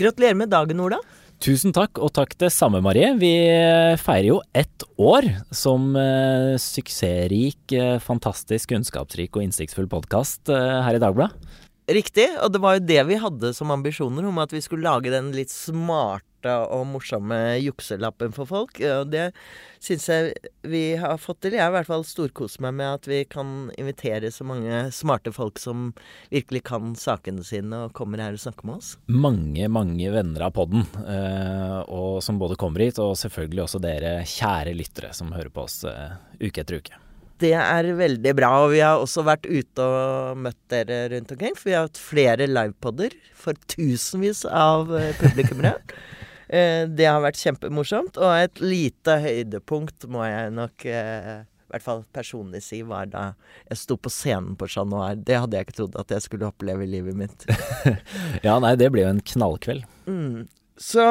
Gratulerer med dagen, Ola. Tusen takk, og takk det samme, Marie. Vi feirer jo ett år som eh, suksessrik, eh, fantastisk, kunnskapsrik og innsiktsfull podkast eh, her i Dagbladet. Riktig, og det var jo det vi hadde som ambisjoner, om at vi skulle lage den litt smarte og morsomme jukselappen for folk. Og det syns jeg vi har fått til. Jeg i hvert fall storkost meg med at vi kan invitere så mange smarte folk som virkelig kan sakene sine, og kommer her og snakker med oss. Mange, mange venner av podden, eh, og som både kommer hit, og selvfølgelig også dere kjære lyttere som hører på oss eh, uke etter uke. Det er veldig bra. Og vi har også vært ute og møtt dere rundt omkring. For vi har hatt flere livepoder for tusenvis av eh, publikummere. Eh, det har vært kjempemorsomt. Og et lite høydepunkt må jeg nok eh, i hvert fall personlig si, var da jeg sto på scenen på Chat Noir. Det hadde jeg ikke trodd at jeg skulle oppleve i livet mitt. ja, nei, det ble jo en knallkveld. Mm. Så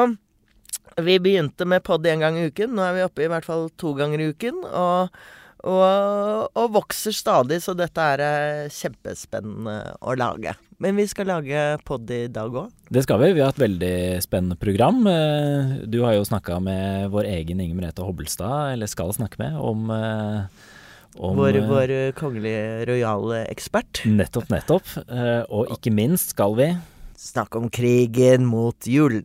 vi begynte med pod én gang i uken. Nå er vi oppe i hvert fall to ganger i uken. Og og, og, vokser stadig, så dette er eh, kjempespennende å lage. Men vi skal lage pod i dag òg. Det skal vi. Vi har et veldig spennende program. Eh, du har jo snakka med vår egen Inger Merete Hobbelstad, eller skal snakke med, om, eh, om vår, vår kongelige rojale ekspert. Nettopp, nettopp. Og ikke minst skal vi Snakke om krigen mot julen.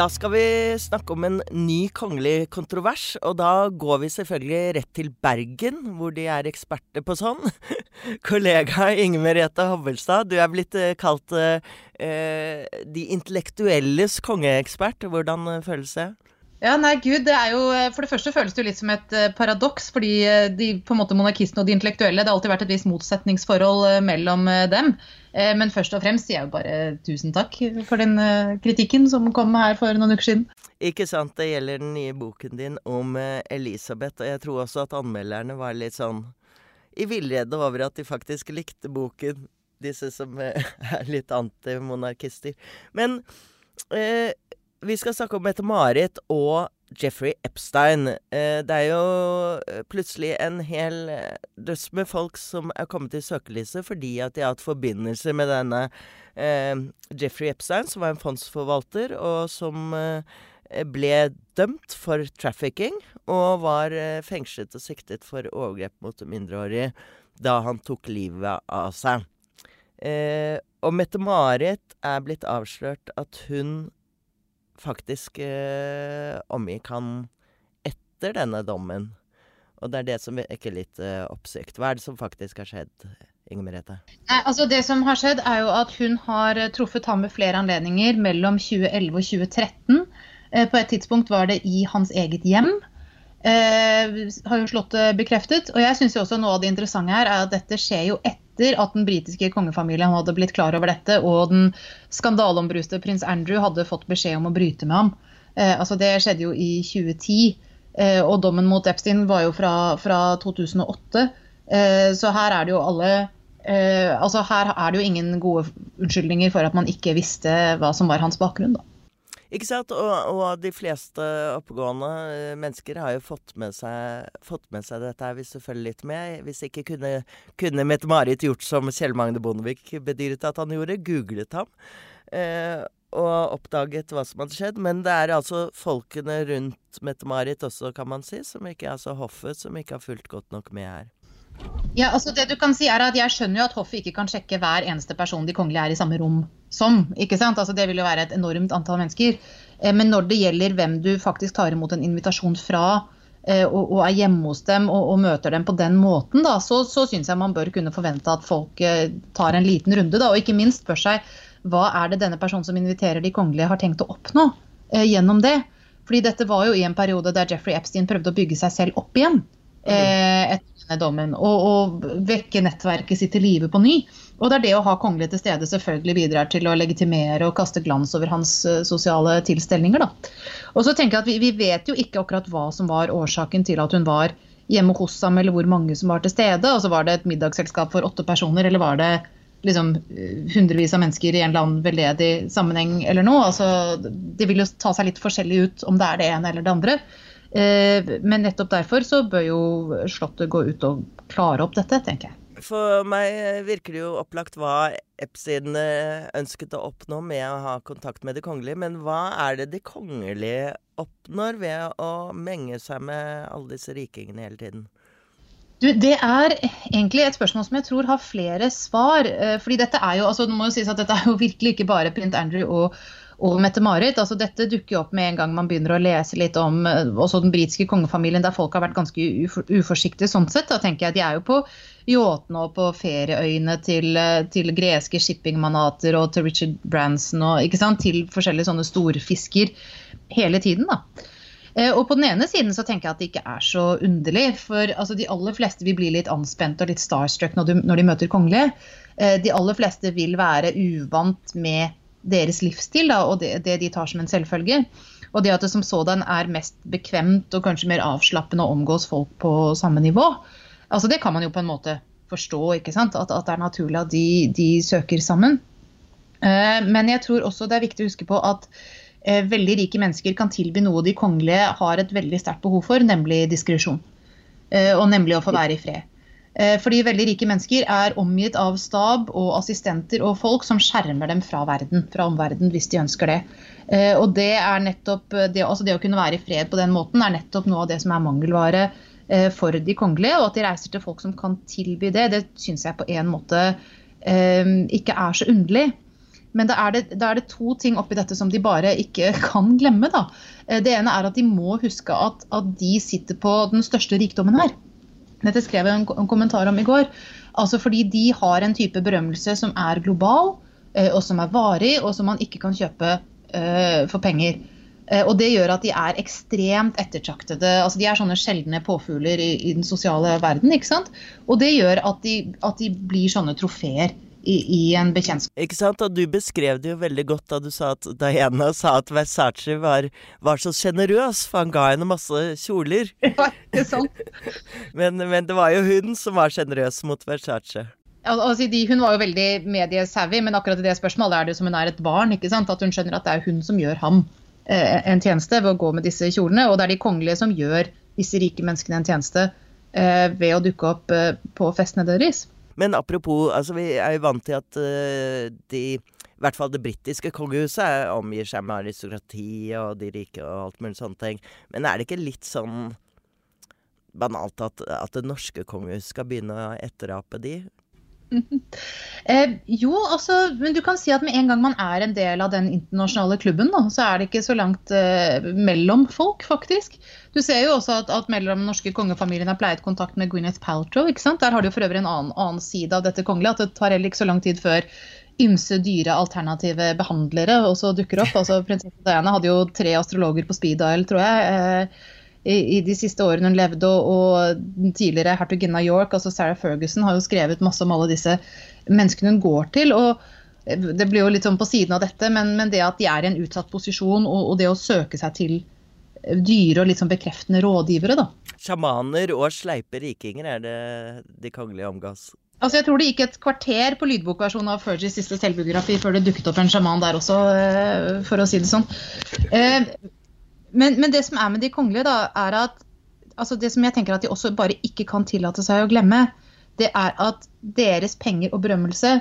Da skal vi snakke om en ny kongelig kontrovers, og da går vi selvfølgelig rett til Bergen, hvor de er eksperter på sånn. Kollega Inger Merete Hovelstad, du er blitt eh, kalt eh, eh, de intellektuelles kongeekspert. Hvordan eh, føles det? Ja, nei, gud, det er jo, For det første føles det jo litt som et paradoks. fordi de, på en måte monarkistene og de intellektuelle, det har alltid vært et visst motsetningsforhold mellom dem. Men først og fremst sier jeg jo bare tusen takk for den kritikken som kom her for noen uker siden. Ikke sant. Det gjelder den nye boken din om Elisabeth. Og jeg tror også at anmelderne var litt sånn i villrede over at de faktisk likte boken, disse som er litt antimonarkister. Men eh, vi skal snakke om Mette-Marit og Jeffrey Epstein. Eh, det er jo eh, plutselig en hel døss med folk som er kommet i søkelyset fordi at de har hatt forbindelser med denne eh, Jeffrey Epstein, som var en fondsforvalter, og som eh, ble dømt for trafficking og var fengslet og siktet for overgrep mot mindreårige da han tok livet av seg. Eh, og Mette-Marit er blitt avslørt at hun faktisk eh, omgikk han etter denne dommen. Og det er det som vekker litt eh, oppsikt. Hva er det som faktisk har skjedd, Inger Merete? Nei, altså Det som har skjedd, er jo at hun har eh, truffet ham ved flere anledninger mellom 2011 og 2013. Eh, på et tidspunkt var det i hans eget hjem. Eh, har jo slått bekreftet. Og jeg synes jo også noe av det interessante her er at dette skjer jo etter at den britiske kongefamilien hadde blitt klar over dette, og den skandaleombruste prins Andrew hadde fått beskjed om å bryte med ham. Eh, altså Det skjedde jo i 2010, eh, og dommen mot Epstein var jo fra, fra 2008. Eh, så her er det jo alle altså Her er det jo ingen gode unnskyldninger for at man ikke visste hva som var hans bakgrunn. da. Ikke sant? Og, og, de fleste oppegående eh, mennesker har jo fått med seg, fått med seg dette her, hvis du følger litt med. Hvis ikke kunne, kunne Mette-Marit gjort som Kjell Magne Bondevik bedyret at han gjorde, googlet ham. Eh, og oppdaget hva som hadde skjedd. Men det er altså folkene rundt Mette-Marit også, kan man si, som ikke er så hoffet, som ikke har fulgt godt nok med her. Ja, altså det du kan si er at Jeg skjønner jo at hoffet ikke kan sjekke hver eneste person de kongelige er i samme rom som. ikke sant? Altså Det vil jo være et enormt antall mennesker. Eh, men når det gjelder hvem du faktisk tar imot en invitasjon fra, eh, og, og er hjemme hos dem og, og, møter dem på den måten, da, så, så syns jeg man bør kunne forvente at folk eh, tar en liten runde. Da, og ikke minst spør seg hva er det denne personen som inviterer de kongelige, har tenkt å oppnå eh, gjennom det. Fordi dette var jo i en periode der Jeffrey Epstein prøvde å bygge seg selv opp igjen. Eh, etter denne dommen, og, og, vekke nettverket sitt til live på ny. Og det er det å ha kongelige til stede selvfølgelig bidrar til å legitimere og kaste glans over hans uh, sosiale tilstelninger. Da. Og så tenker jeg at vi, vi, vet jo ikke akkurat hva som var årsaken til at hun var hjemme hos ham, eller hvor mange som var til stede. Altså Var det et middagsselskap for åtte personer, eller var det liksom, hundrevis av mennesker i en eller annen veldedig sammenheng eller noe. Altså, det vil jo ta seg litt forskjellig ut om det er det ene eller det andre. Eh, men nettopp derfor så bør jo Slottet gå ut og klare opp dette, tenker jeg. For meg virker det jo opplagt hva Epstein eh, ønsket å oppnå med å ha kontakt med de kongelige, men hva er det de kongelige oppnår ved å menge seg med alle disse rikingene hele tiden? Du, det er egentlig et spørsmål som jeg tror har flere svar. Eh, fordi dette er jo, altså det må jo sies at dette er jo virkelig ikke bare print Andrew og, og Mette-Marit. Altså dette dukker jo opp med en gang man begynner å lese litt om eh, også den britiske kongefamilien, der folk har vært ganske uforsiktige sånn sett. Da tenker jeg at De er jo på yachtene og på ferieøyene til, eh, til greske shippingmanater og til Richard Branson og til forskjellige sånne storfisker hele tiden. da. Eh, og på den ene siden så tenker jeg at det ikke er så underlig. For altså, de aller fleste vil bli litt anspente og litt starstruck når, du, når de møter kongelige. De aller fleste vil være uvant med deres livsstil da, og det, det, de tar som en selvfølge. Og det at det som sådan er mest bekvemt og kanskje mer avslappende å omgås folk på samme nivå, altså det kan man jo på en måte forstå, ikke sant? At, at det er naturlig at de, de søker sammen. Eh, men jeg tror også det er viktig å huske på at Eh, veldig rike mennesker kan tilby noe de kongelige har et veldig sterkt behov for, nemlig diskresjon. Eh, og nemlig å få være i fred. Eh, fordi veldig rike mennesker er omgitt av stab og assistenter og folk som skjermer dem fra verden, fra omverdenen, hvis de ønsker det. Og det er nettopp, det, altså det å kunne være i fred på den måten er nettopp noe av det som er mangelvare for de kongelige. Og at de reiser til folk som kan tilby det, det syns jeg på en måte ikke er så underlig. Men da er, det, da er, det, to ting oppi dette som de bare ikke kan glemme. Da. Eh, det ene er at de må huske at, at de sitter på den største rikdommen her. Dette skrev jeg en, en, kommentar om i går. Altså fordi de har en type berømmelse som er global, eh, og som er varig, og som man ikke kan kjøpe uh, for penger. Uh, og det gjør at de er ekstremt ettertraktede. altså De er sånne sjeldne påfugler i, i den sosiale verden. ikke sant? Og det gjør at de, at de blir sånne trofeer i, i en bekjentskap. Ikke sant, og du beskrev det jo veldig godt da du sa at Diana sa at Versace var, var så sjenerøs, for han ga henne masse kjoler. Ja, ikke sant? men, men det var jo hun som var sjenerøs mot Versace. Altså, hun var jo veldig mediesavvy, men akkurat i det spørsmålet er det jo som hun er et barn. ikke sant? At hun skjønner at det er hun som gjør ham eh, en tjeneste ved å gå med disse kjolene. Og det er de kongelige som gjør disse rike menneskene en tjeneste eh, ved å dukke opp eh, på festene deres. Men apropos, altså vi er jo vant til at uh, de i hvert fall det britiske kongehuset omgir seg med aristokrati og de rike og alt mulig sånne ting. Men er det ikke litt sånn banalt at, at det norske kongehuset skal begynne å etterape de? Eh, jo, altså, men du kan si at med en gang man er en del av den internasjonale klubben, da, så er det ikke så langt eh, mellom folk, faktisk. Du ser jo også at, at mellom den norske kongefamilien har pleiet kontakt med Gwyneth Paltrow. ikke sant? Der har du for øvrig en annen, annen side av dette kongelige, at det tar heller ikke så lang tid før ymse dyre alternative behandlere også dukker opp. Altså, Prinsesse Diana hadde jo tre astrologer på speed dial, tror jeg. Eh, i, i, de siste årene hun levde, og, og tidligere hertuginne av York, altså Sarah Ferguson, har jo skrevet masse om alle disse menneskene hun går til. og Det blir jo litt sånn på siden av dette, men, men det at de er i en utsatt posisjon, og, og, det å søke seg til dyre og litt sånn bekreftende rådgivere, da. Sjamaner og sleipe rikinger er det de kongelige omgås. Altså jeg tror det gikk et kvarter på lydbokversjonen av Fergies siste selvbiografi før det dukket opp en sjaman der også, eh, for å si det sånn. Men, men, det som er med de kongelige, da, er at altså det som jeg tenker at de også bare ikke kan tillate seg å glemme, det er at deres penger og berømmelse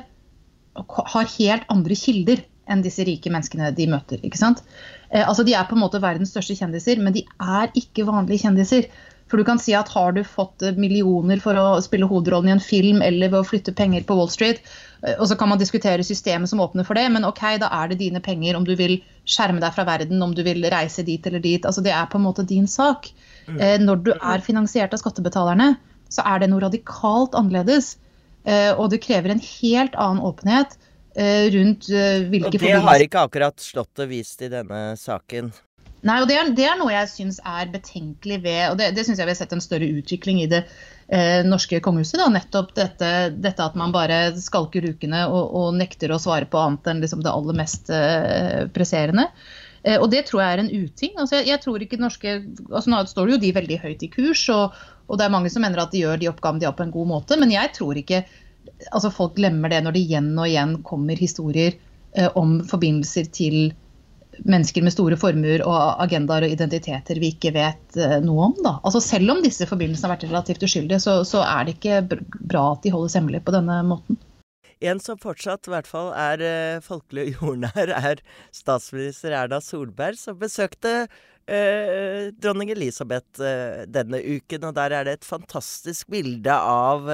har helt andre kilder enn disse rike menneskene de møter. ikke sant? Eh, altså De er på en måte verdens største kjendiser, men de er ikke vanlige kjendiser. For du kan si at har du fått eh, millioner for å spille hovedrollen i en film eller ved å flytte penger på Wall Street, eh, og så kan man diskutere systemet som åpner for det, men ok, da er det dine penger om du vil skjerme deg fra verden, om du vil reise dit eller dit. Altså det er på en måte din sak. Mm. Eh, når du er finansiert av skattebetalerne, så er det noe radikalt annerledes. Og det krever en helt annen åpenhet rundt hvilke Og det har ikke akkurat slått og vist i denne saken. Nei, og det er, det er, noe jeg syns er betenkelig ved Og det, det syns jeg vi har sett en større utvikling i det eh, norske kongehuset. Da. Nettopp dette, dette, at man bare skalker ukene og, og, nekter å svare på annet enn liksom det aller mest eh, presserende. Eh, og det tror jeg er en uting. Altså, jeg, jeg, tror ikke norske, altså Nå står det jo de veldig høyt i kurs, og, og, det er mange som mener at de gjør de oppgavene de har på en god måte, men jeg tror ikke altså folk glemmer det når det igjen og igjen kommer historier eh, om forbindelser til mennesker med store formuer og agendaer og identiteter vi ikke vet eh, noe om. Da. Altså Selv om disse forbindelsene har vært relativt uskyldige, så, så er det ikke bra at de holdes hemmelig på denne måten. En som fortsatt i hvert fall er uh, folkelig og jordnær, er statsminister Erna Solberg, som besøkte eh, dronning Elisabeth eh, denne uken. Og der er det et fantastisk bilde av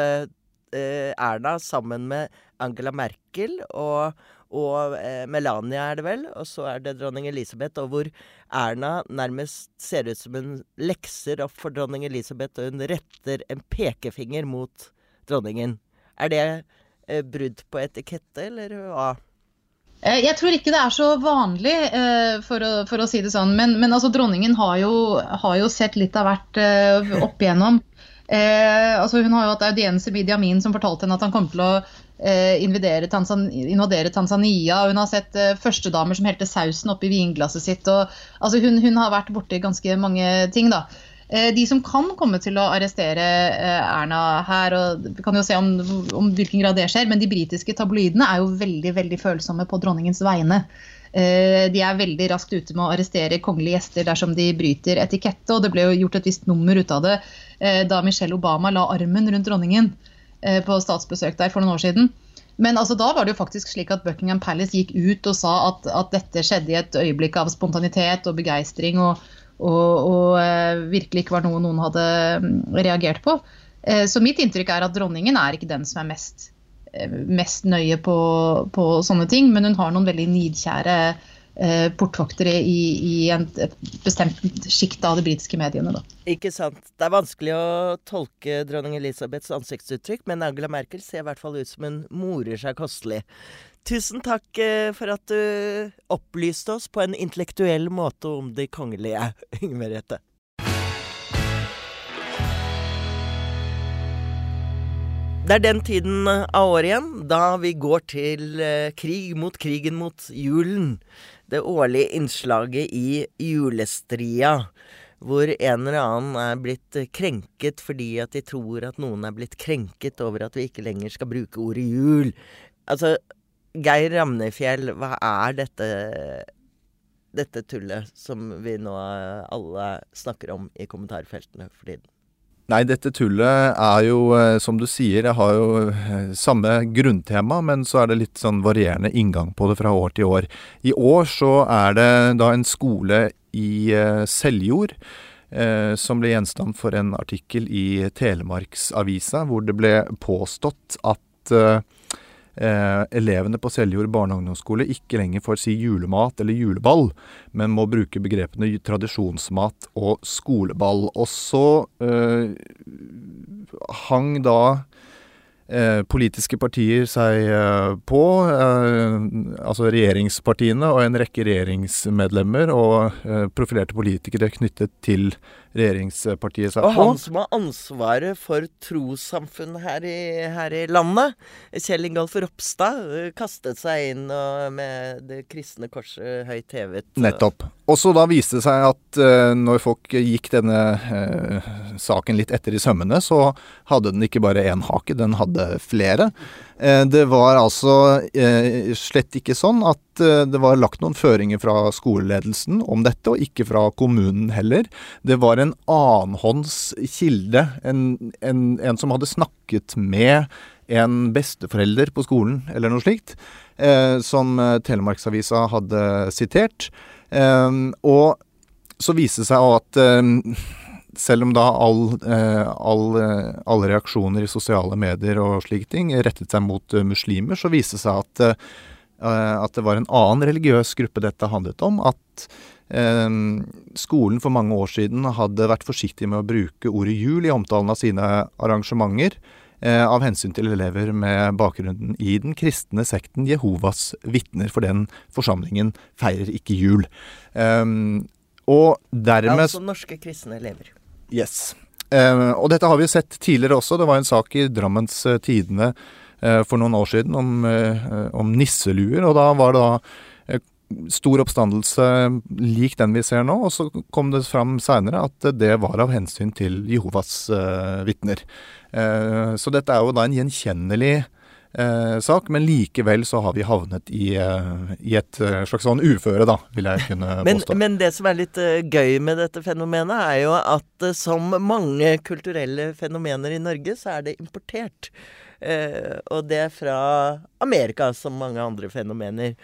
Erna sammen med Angela Merkel og og eh, Melania er det vel, og så er det dronning Elisabeth, og hvor Erna nærmest ser ut som hun lekser opp for dronning Elisabeth, og hun retter en pekefinger mot dronningen. Er det eh, brudd på etikette, eller hva? Eh, jeg tror ikke det er så vanlig, eh, for å, for å si det sånn. Men, men altså, dronningen har jo, har jo, sett litt av hvert eh, opp igjennom. Eh, altså hun har jo hatt audiens i Idi Amin som fortalte henne at han kom til å invadere Tanzania. Hun har sett eh, førstedamer som helte sausen oppi vinglasset sitt. Og, altså hun, hun, har vært borti ganske mange ting, da. Eh, de som kan komme til å arrestere eh, Erna her, og vi kan jo se om, om hvilken grad det skjer, men de britiske tabloidene er jo veldig, veldig følsomme på dronningens vegne. Eh, de er veldig raskt ute med å arrestere kongelige gjester dersom de bryter etikette, og det ble jo gjort et visst nummer ut av det eh, da Michelle Obama la armen rundt dronningen. Eh, på statsbesøk der for noen år siden. Men altså, da var det jo faktisk slik at Buckingham Palace gikk ut og sa at, at dette skjedde i et øyeblikk av spontanitet og begeistring, og, og, og uh, virkelig ikke var noe noen hadde mm, reagert på. Uh, så mitt inntrykk er at dronningen er ikke den som er mest, mest nøye på, på, sånne ting, men hun har noen veldig nidkjære eh, portvoktere i, i en bestemt sjikt av de britiske mediene. Da. Ikke sant. Det er vanskelig å tolke dronning Elisabeths ansiktsuttrykk, men Angela Merkel ser i hvert fall ut som hun morer seg kostelig. Tusen takk eh, for at du opplyste oss på en intellektuell måte om de kongelige, Inger Merete. Det er den tiden av året igjen da vi går til eh, krig mot krigen mot julen det årlige innslaget i Julestria. Hvor en eller annen er blitt krenket fordi at de tror at noen er blitt krenket over at vi ikke lenger skal bruke ordet jul. Altså, Geir Ramnefjell, hva er dette, dette tullet som vi nå alle snakker om i kommentarfeltene for tiden? Nei, dette tullet er jo, eh, som du sier, jeg har jo eh, samme grunntema, men så er det litt sånn varierende inngang på det fra år til år. I år så er det da en skole i eh, Seljord eh, som ble gjenstand for en artikkel i Telemarksavisa, hvor det ble påstått at eh, eh, elevene på Seljord barne- og ungdomsskole ikke lenger får si julemat eller juleball, men må bruke begrepene tradisjonsmat og skoleball. Og så eh, hang da Eh, politiske partier seg eh, på. Eh, altså regjeringspartiene og en rekke regjeringsmedlemmer og eh, profilerte politikere knyttet til regjeringspartiet seg på. Og han som har ansvaret for trossamfunn her, her, i landet, Kjell Ingolf Ropstad, eh, kastet seg inn med Det kristne korset høyt hevet. Nettopp. Og så da viste det seg at uh, når folk gikk denne uh, saken litt etter i sømmene, så hadde den ikke bare én hake, den hadde flere. Uh, det var altså slett ikke sånn at det var lagt noen føringer fra skoleledelsen om dette, og ikke fra kommunen heller. Det var en annenhånds kilde, en, en, en som hadde snakket med en besteforelder på skolen, eller noe slikt, som Telemarksavisa hadde sitert. Eh, og så viste det seg at eh, selv om da all, uh, all, alle reaksjoner i sosiale medier og slike ting rettet seg mot muslimer, så viste det seg at, at det var en annen religiøs gruppe dette handlet om. At eh, skolen for mange år siden hadde vært forsiktig med å bruke ordet jul i omtalen av sine arrangementer. Eh, av hensyn til elever med bakgrunnen i den kristne sekten Jehovas vitner, for den forsamlingen feirer ikke jul. Eh, og dermed Altså norske kristne elever. Yes. Uh, og dette har vi jo sett tidligere også. Det var en sak i Drammens uh, Tidende for noen år siden om, om, nisseluer, og da var det da stor oppstandelse lik den vi ser nå, og så kom det fram seinere at det var av hensyn til Jehovas vitner. Eh, så dette er jo da en gjenkjennelig eh, sak, men likevel så har vi havnet i, eh, i et eh, slags sånn uføre, da, vil jeg kunne påstå. men det som er litt eh, gøy med dette fenomenet, er jo at eh, som mange kulturelle fenomener i Norge, så er det importert. Eh, og det er fra Amerika, som mange andre fenomener.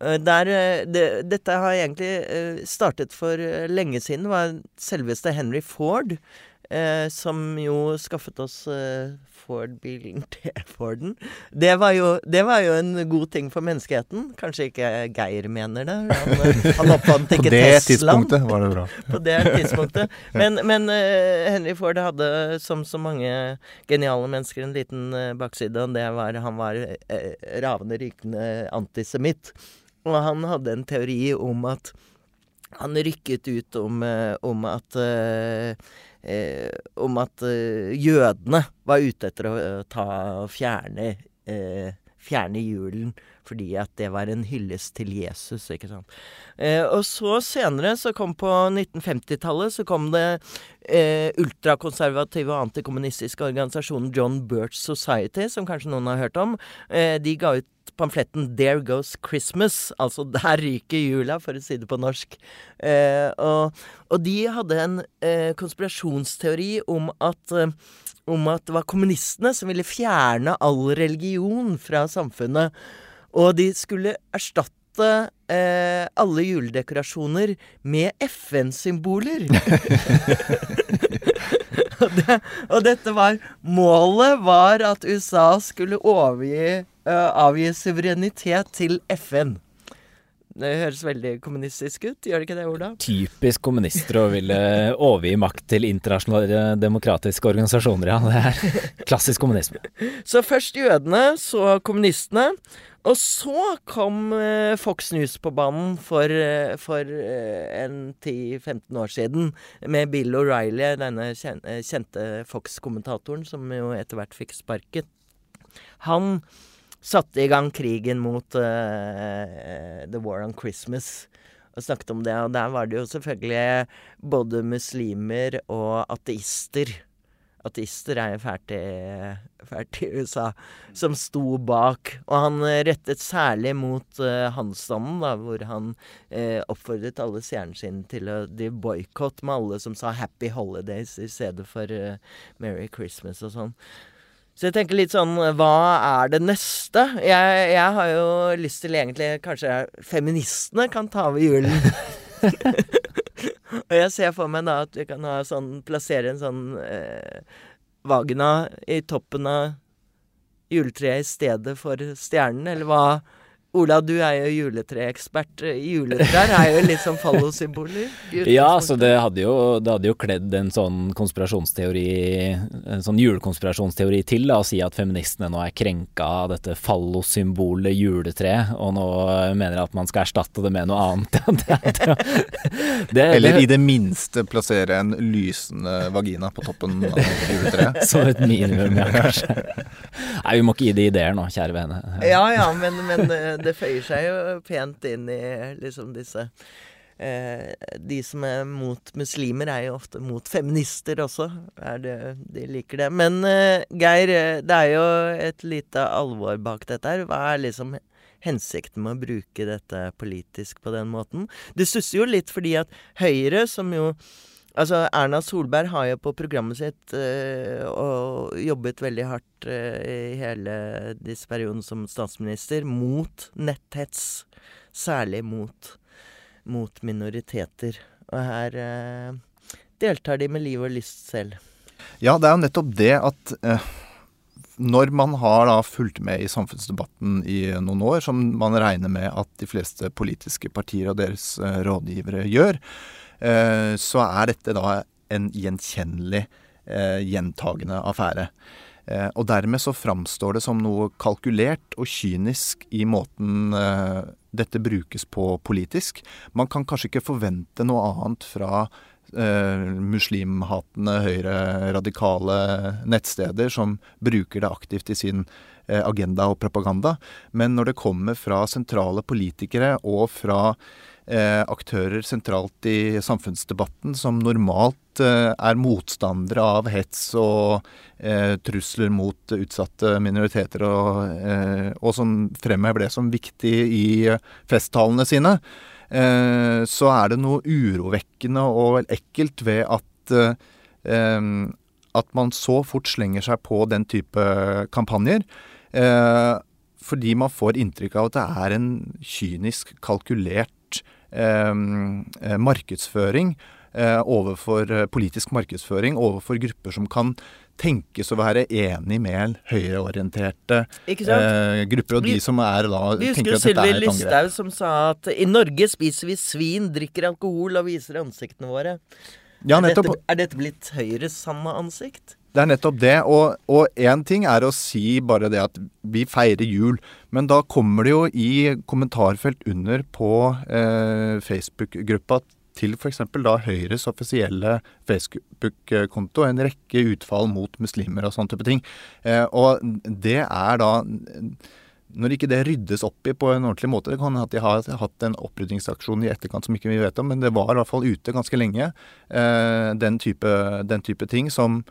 Eh, der, eh, det, dette har egentlig startet for lenge siden. Var selveste Henry Ford eh, som jo skaffet oss eh, Ford-bilen til Forden. Det, var jo- det var jo en god ting for menneskeheten. Kanskje ikke Geir mener det. Han, eh, han oppfant På det Tesla. tidspunktet var det bra. på det tidspunktet. Men, men eh, Henry Ford hadde, som så mange geniale mennesker, en liten eh, bakside. Og det var han var uh, ravende rykende antisemitt. Og han hadde en teori om at han rykket ut om, eh, om at eh, eh, Om at eh, jødene var ute etter å eh, ta og fjerne eh, Fjerne julen fordi at det var en hyllest til Jesus, ikke sant. Eh, og så senere, så kom på 1950-tallet, så kom det eh, ultrakonservative og antikommunistiske organisasjonen John Birch Society, som kanskje noen har hørt om. Eh, de ga ut pamfletten 'There Goes Christmas', altså 'Der ryker jula', for å si det på norsk. Eh, og, og de hadde en eh, konspirasjonsteori om at eh, om at det var kommunistene som ville fjerne all religion fra samfunnet. Og de skulle erstatte eh, alle juledekorasjoner med FN-symboler. og, det, og dette var Målet var at USA skulle overgi, avgi suverenitet til FN. Det høres veldig kommunistisk ut, gjør det ikke det, Ola? Typisk kommunister å ville overgi makt til internasjonale demokratiske organisasjoner, ja. Det er klassisk kommunisme. Så først jødene, så kommunistene. Og så kom eh, Fox News på banen for, eh, for eh, en 10-15 år siden med Bill O'Reilly, denne eh, kjente Fox-kommentatoren som jo etter hvert fikk sparket. Han satte i gang krigen mot uh, The War on Christmas og snakket om det. Og der var det jo selvfølgelig både muslimer og ateister Ateister er jo fælt i, fælt i USA, som sto bak. Og han eh, rettet særlig mot uh, handstanden, da, hvor han uh, oppfordret alle seerne sine til å drive med alle som sa 'Happy Holidays' i stedet for uh, 'Merry Christmas' og sånn. Så jeg tenker litt sånn Hva er det neste? Jeg, jeg har jo lyst til egentlig Kanskje feministene kan ta over julen. Og jeg ser for meg da at vi kan ha sånn Plassere en sånn eh, vagina i toppen av juletreet i stedet for stjernen, eller hva? Ola, du er jo juletreekspert. Juletrær er jo litt sånn fallosymboler. Ja, så det hadde jo, det hadde jo kledd en sånn konspirasjonsteori, en sånn julekonspirasjonsteori til, da, å si at feministene nå er krenka av dette fallosymbolet juletreet, og nå mener at man skal erstatte det med noe annet. det, det, det, Eller i det minste plassere en lysende vagina på toppen av juletreet. Som et minimum, ja, kanskje. Nei, vi må ikke gi de ideer nå, kjære vene. Ja ja, men, men eh, det føyer seg jo pent inn i liksom disse eh, De som er mot muslimer, er jo ofte mot feminister også. Det, de liker det. Men eh, Geir, eh, det er jo et lite alvor bak dette her. Hva er liksom hensikten med å bruke dette politisk på den måten? Det stusser jo litt fordi at Høyre, som jo Altså, Erna Solberg har jo på programmet sitt øh, og jobbet veldig hardt øh, i hele disse perioden som statsminister mot netthets. Særlig mot, mot minoriteter. Og her øh, deltar de med liv og lyst selv. Ja, det er jo nettopp det at når man har da fulgt med i samfunnsdebatten i noen år, som man regner med at de fleste politiske partier og deres rådgivere gjør, så er dette da en gjenkjennelig eh, gjentagende affære. Eh, og dermed så framstår det som noe kalkulert og kynisk i måten eh, dette brukes på politisk. Man kan kanskje ikke forvente noe annet fra eh, muslimhatende, høyre-radikale nettsteder som bruker det aktivt i sin eh, agenda og propaganda. Men når det kommer fra sentrale politikere og fra eh, aktører sentralt i samfunnsdebatten som normalt eh, er motstandere av hets og eh, trusler mot utsatte minoriteter, og, eh, og som fremhever det som viktig i festtalene sine, eh, så er det noe urovekkende og ekkelt ved at eh, at man så fort slenger seg på den type kampanjer. fordi man får inntrykk av at det er en kynisk kalkulert Eh, eh, markedsføring eh, overfor politisk markedsføring overfor grupper som kan tenkes å være enig med høyreorienterte eh, grupper, og de som er da Vi husker Sylvi Listhaug som sa at i Norge spiser vi svin, drikker alkohol og viser ansiktene våre. Ja, er, dette, er, dette, blitt Høyres sanne ansikt? Det er nettopp det. Og én ting er å si bare det at vi feirer jul. Men da kommer det jo i kommentarfelt under på eh, Facebook-gruppa til f.eks. da Høyres offisielle Facebook-konto en rekke utfall mot muslimer og sånne type ting. Eh, og det er da når ikke det ryddes opp i på en ordentlig måte Det kan hende at de har hatt en opprydningsaksjon i etterkant som ikke vi vet om, men det var i hvert fall ute ganske lenge. Eh, den, type, den, type, ting som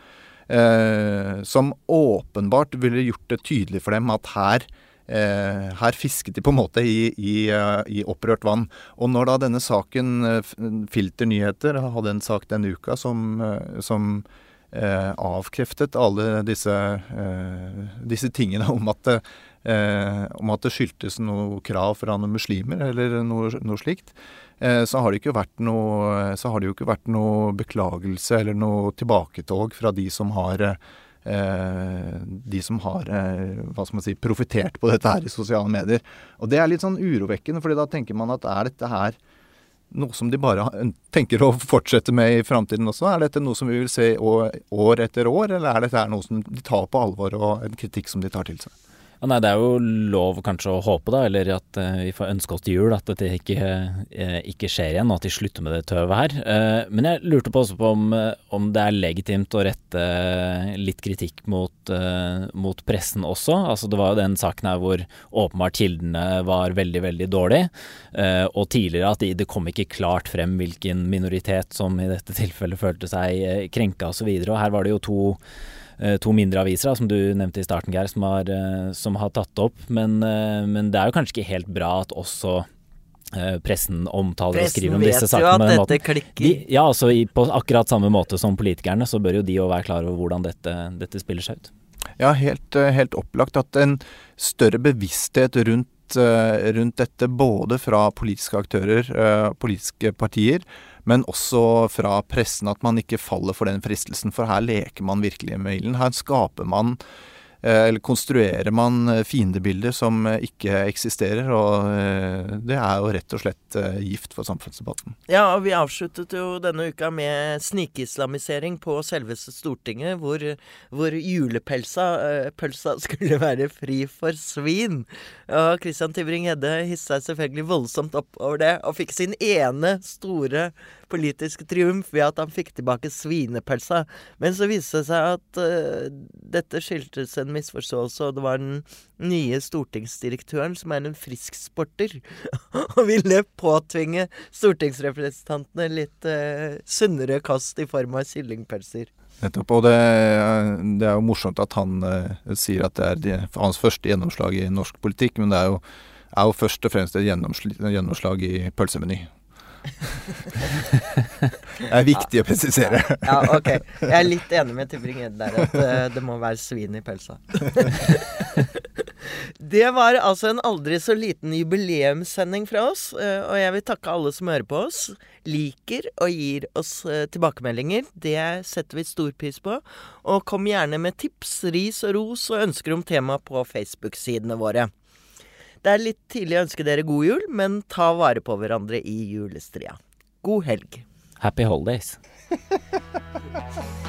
som åpenbart ville gjort det tydelig for dem at her eh, her fisket de på en måte i, i, uh, i, opprørt vann. Og når da denne saken, Filter nyheter, hadde en sak denne uka som, som avkreftet alle disse, disse, tingene om at, om at det skyldtes noe krav fra noen muslimer eller noe, noe slikt, Eh, så har, det ikke vært noe, så har det jo ikke vært noe beklagelse eller noe tilbaketog fra de som har eh, de som har eh, hva skal man si, profitert på dette her i sosiale medier. Og Det er litt sånn urovekkende, fordi da tenker man at er dette her noe som de bare tenker å fortsette med i framtiden også? Er dette noe som vi vil se år etter år, eller er dette noe som de tar på alvor og en kritikk som de tar til seg? Ja, nei, Det er jo lov kanskje å håpe, da, eller at eh, vi får ønske oss til jul at dette ikke, eh, ikke skjer igjen, og at de slutter med det tøvet her. Eh, men jeg lurte på også på om, om, det er legitimt å rette litt kritikk mot, mot, pressen også. Altså Det var jo den saken her hvor åpenbart kildene var veldig, veldig dårlige. og tidligere at det, det kom ikke klart frem hvilken minoritet som i dette tilfellet følte seg krenka osv. Og, så og her var det jo to Eh, to mindre aviser, da, som du nevnte i starten, Geir, som, har, som, har tatt det opp. Men, eh, men, det er jo kanskje ikke helt bra at også pressen omtaler pressen og skriver om disse sakene. Pressen vet jo at dette klikker. De, ja, altså i, på akkurat samme måte som politikerne, så bør jo de jo være klar over hvordan dette, dette spiller seg ut. Ja, helt, helt opplagt at en større bevissthet rundt rundt dette både fra politiske aktører, politiske partier, men også fra pressen at man ikke faller for den fristelsen. For her leker man virkelig med ilden. Her skaper man eller konstruerer man eh, fiendebilder som eh, ikke eksisterer. Og det er jo rett og slett gift for samfunnsdebatten. Ja, og vi avsluttet jo denne uka med snikislamisering på selveste Stortinget, hvor, hvor julepølsa pølsa skulle være fri for svin. Og Christian Tybring-Gjedde hisset seg selvfølgelig voldsomt opp over det, og fikk sin ene store politiske triumf ved at han fikk tilbake svinepølsa. Men så viste det seg at uh, dette skyldtes en misforståelse, og det var den nye stortingsdirektøren som er en frisk sporter, og ville påtvinge stortingsrepresentantene litt uh, sunnere kost i form av kyllingpølser. Nettopp. Og det, det, er jo morsomt at han uh, sier at det er de, hans første gjennomslag i norsk politikk, men det er jo, er jo først og fremst et gjennomslag i pølsemeny det er viktig å presisere. ja, ok. Jeg er litt enig med Tybring-Edde der, at uh, det må være svin i pølsa. det var altså en aldri så liten jubileumssending fra oss, uh, og jeg vil takke alle som hører på oss. Liker og gir oss uh, tilbakemeldinger. Det setter vi stor pris på. Og kom gjerne med tips, ris og ros og ønsker om tema på Facebook-sidene våre. Det er litt tidlig å ønske dere god jul, men ta vare på hverandre i julestria. God helg. Happy holidays.